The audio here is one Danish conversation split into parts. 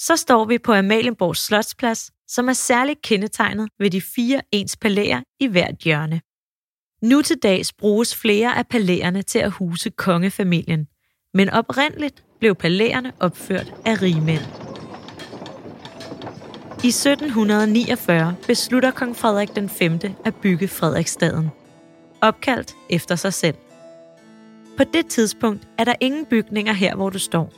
så står vi på Amalienborg Slotsplads, som er særligt kendetegnet ved de fire ens palæer i hvert hjørne. Nu til dags bruges flere af palæerne til at huse kongefamilien, men oprindeligt blev palæerne opført af rigmænd. I 1749 beslutter kong Frederik den 5. at bygge Frederiksstaden, opkaldt efter sig selv. På det tidspunkt er der ingen bygninger her, hvor du står.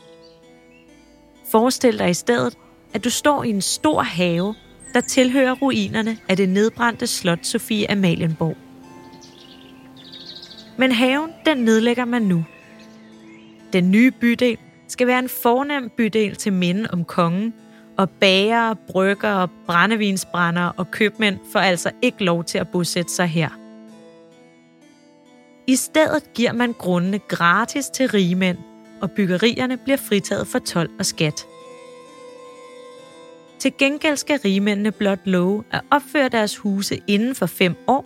Forestil dig i stedet, at du står i en stor have, der tilhører ruinerne af det nedbrændte slot Sofie Amalienborg. Men haven, den nedlægger man nu. Den nye bydel skal være en fornem bydel til minde om kongen, og bager, brygger, brændevinsbrænder og købmænd får altså ikke lov til at bosætte sig her. I stedet giver man grundene gratis til rigemænd, og byggerierne bliver fritaget for tolv og skat. Til gengæld skal rigmændene blot love at opføre deres huse inden for fem år,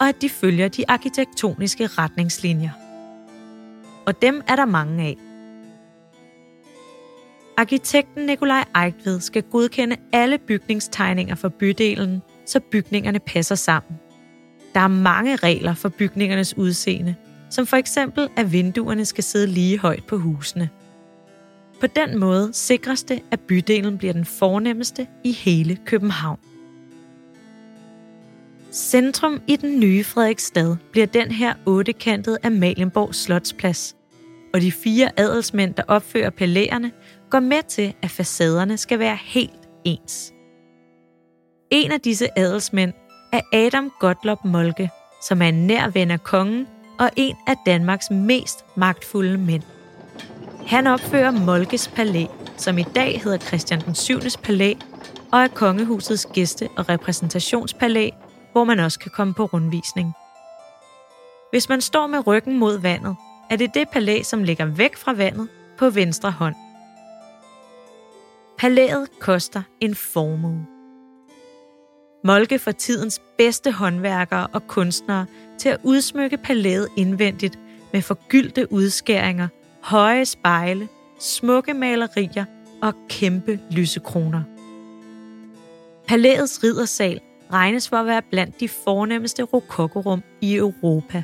og at de følger de arkitektoniske retningslinjer. Og dem er der mange af. Arkitekten Nikolaj Eigtved skal godkende alle bygningstegninger for bydelen, så bygningerne passer sammen. Der er mange regler for bygningernes udseende, som for eksempel, at vinduerne skal sidde lige højt på husene. På den måde sikres det, at bydelen bliver den fornemmeste i hele København. Centrum i den nye Frederiksstad bliver den her ottekantede Amalienborg Slotsplads, og de fire adelsmænd, der opfører palæerne, går med til, at facaderne skal være helt ens. En af disse adelsmænd er Adam Gottlob Molke, som er en nær ven af kongen og en af Danmarks mest magtfulde mænd. Han opfører Molkes Palæ, som i dag hedder Christian den 7. Palæ, og er kongehusets gæste- og repræsentationspalæ, hvor man også kan komme på rundvisning. Hvis man står med ryggen mod vandet, er det det palæ, som ligger væk fra vandet på venstre hånd. Palæet koster en formue. Molke får tidens bedste håndværkere og kunstnere til at udsmykke palæet indvendigt med forgyldte udskæringer, høje spejle, smukke malerier og kæmpe lysekroner. Palæets riddersal regnes for at være blandt de fornemmeste rokokorum i Europa.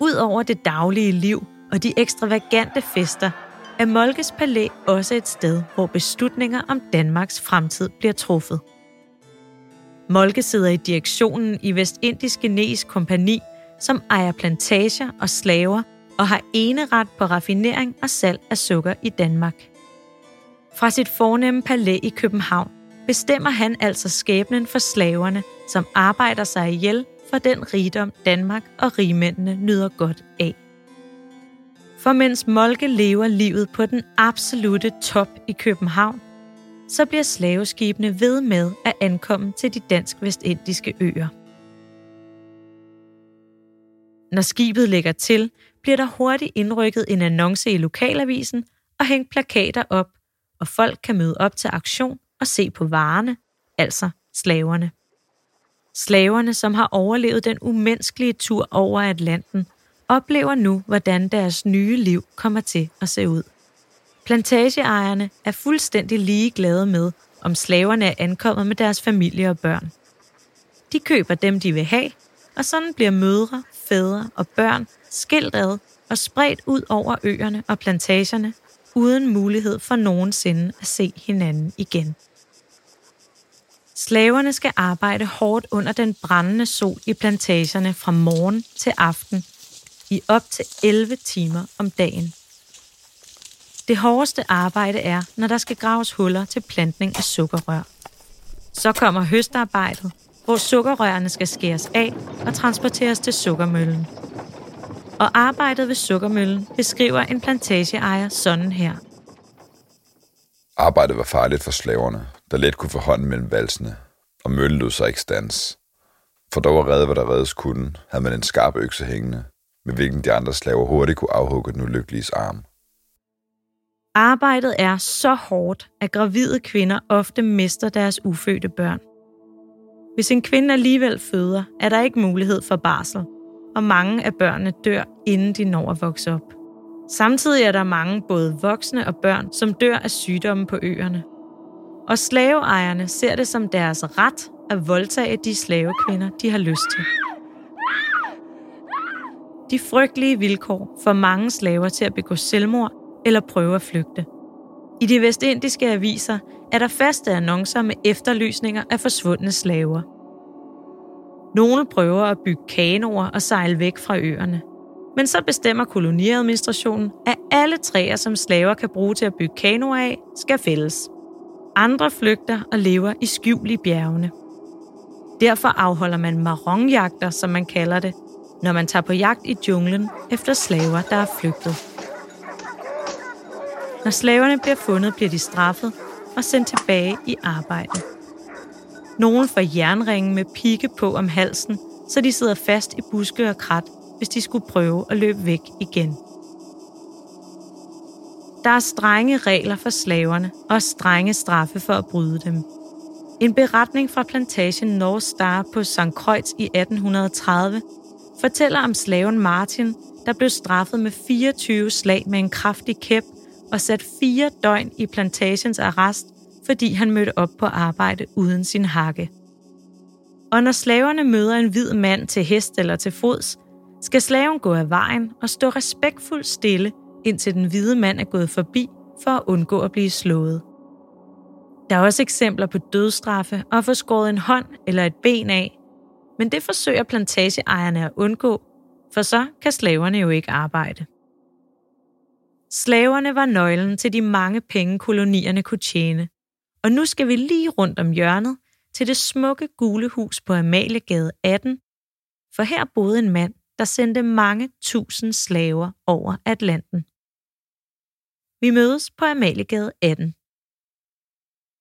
Udover det daglige liv og de ekstravagante fester, er Molkes Palæ også et sted, hvor beslutninger om Danmarks fremtid bliver truffet. Molke sidder i direktionen i Vestindisk Genes Kompani, som ejer plantager og slaver og har eneret på raffinering og salg af sukker i Danmark. Fra sit fornemme palæ i København bestemmer han altså skæbnen for slaverne, som arbejder sig ihjel for den rigdom Danmark og rigmændene nyder godt af. For mens Molke lever livet på den absolute top i København, så bliver slaveskibene ved med at ankomme til de dansk-vestindiske øer. Når skibet lægger til, bliver der hurtigt indrykket en annonce i lokalavisen og hængt plakater op, og folk kan møde op til aktion og se på varerne, altså slaverne. Slaverne, som har overlevet den umenneskelige tur over Atlanten, oplever nu, hvordan deres nye liv kommer til at se ud. Plantageejerne er fuldstændig ligeglade med, om slaverne er ankommet med deres familie og børn. De køber dem, de vil have, og sådan bliver mødre, fædre og børn skilt ad og spredt ud over øerne og plantagerne, uden mulighed for nogensinde at se hinanden igen. Slaverne skal arbejde hårdt under den brændende sol i plantagerne fra morgen til aften i op til 11 timer om dagen. Det hårdeste arbejde er, når der skal graves huller til plantning af sukkerrør. Så kommer høstarbejdet, hvor sukkerrørene skal skæres af og transporteres til sukkermøllen. Og arbejdet ved sukkermøllen beskriver en plantageejer sådan her. Arbejdet var farligt for slaverne, der let kunne få hånden mellem valsene, og møllen lod sig ikke stands. For dog at redde, hvad der reddes kunne, havde man en skarp økse hængende, med hvilken de andre slaver hurtigt kunne afhugge den ulykkelige arm. Arbejdet er så hårdt, at gravide kvinder ofte mister deres ufødte børn. Hvis en kvinde alligevel føder, er der ikke mulighed for barsel, og mange af børnene dør, inden de når at vokse op. Samtidig er der mange både voksne og børn, som dør af sygdomme på øerne. Og slaveejerne ser det som deres ret at voldtage de slavekvinder, de har lyst til. De frygtelige vilkår får mange slaver til at begå selvmord eller prøve at flygte. I de vestindiske aviser er der faste annoncer med efterlysninger af forsvundne slaver. Nogle prøver at bygge kanoer og sejle væk fra øerne. Men så bestemmer koloniadministrationen, at alle træer, som slaver kan bruge til at bygge kanoer af, skal fældes. Andre flygter og lever i skjul i bjergene. Derfor afholder man maronjagter, som man kalder det, når man tager på jagt i junglen efter slaver, der er flygtet. Når slaverne bliver fundet, bliver de straffet og sendt tilbage i arbejde. Nogle får jernringen med pigge på om halsen, så de sidder fast i buske og krat, hvis de skulle prøve at løbe væk igen. Der er strenge regler for slaverne og strenge straffe for at bryde dem. En beretning fra plantagen North Star på St. Croix i 1830 fortæller om slaven Martin, der blev straffet med 24 slag med en kraftig kæp og sat fire døgn i plantagens arrest, fordi han mødte op på arbejde uden sin hakke. Og når slaverne møder en hvid mand til hest eller til fods, skal slaven gå af vejen og stå respektfuldt stille, indtil den hvide mand er gået forbi for at undgå at blive slået. Der er også eksempler på dødstraffe og at få skåret en hånd eller et ben af, men det forsøger plantageejerne at undgå, for så kan slaverne jo ikke arbejde. Slaverne var nøglen til de mange penge, kolonierne kunne tjene. Og nu skal vi lige rundt om hjørnet til det smukke gule hus på Amaliegade 18, for her boede en mand, der sendte mange tusind slaver over Atlanten. Vi mødes på Amaliegade 18.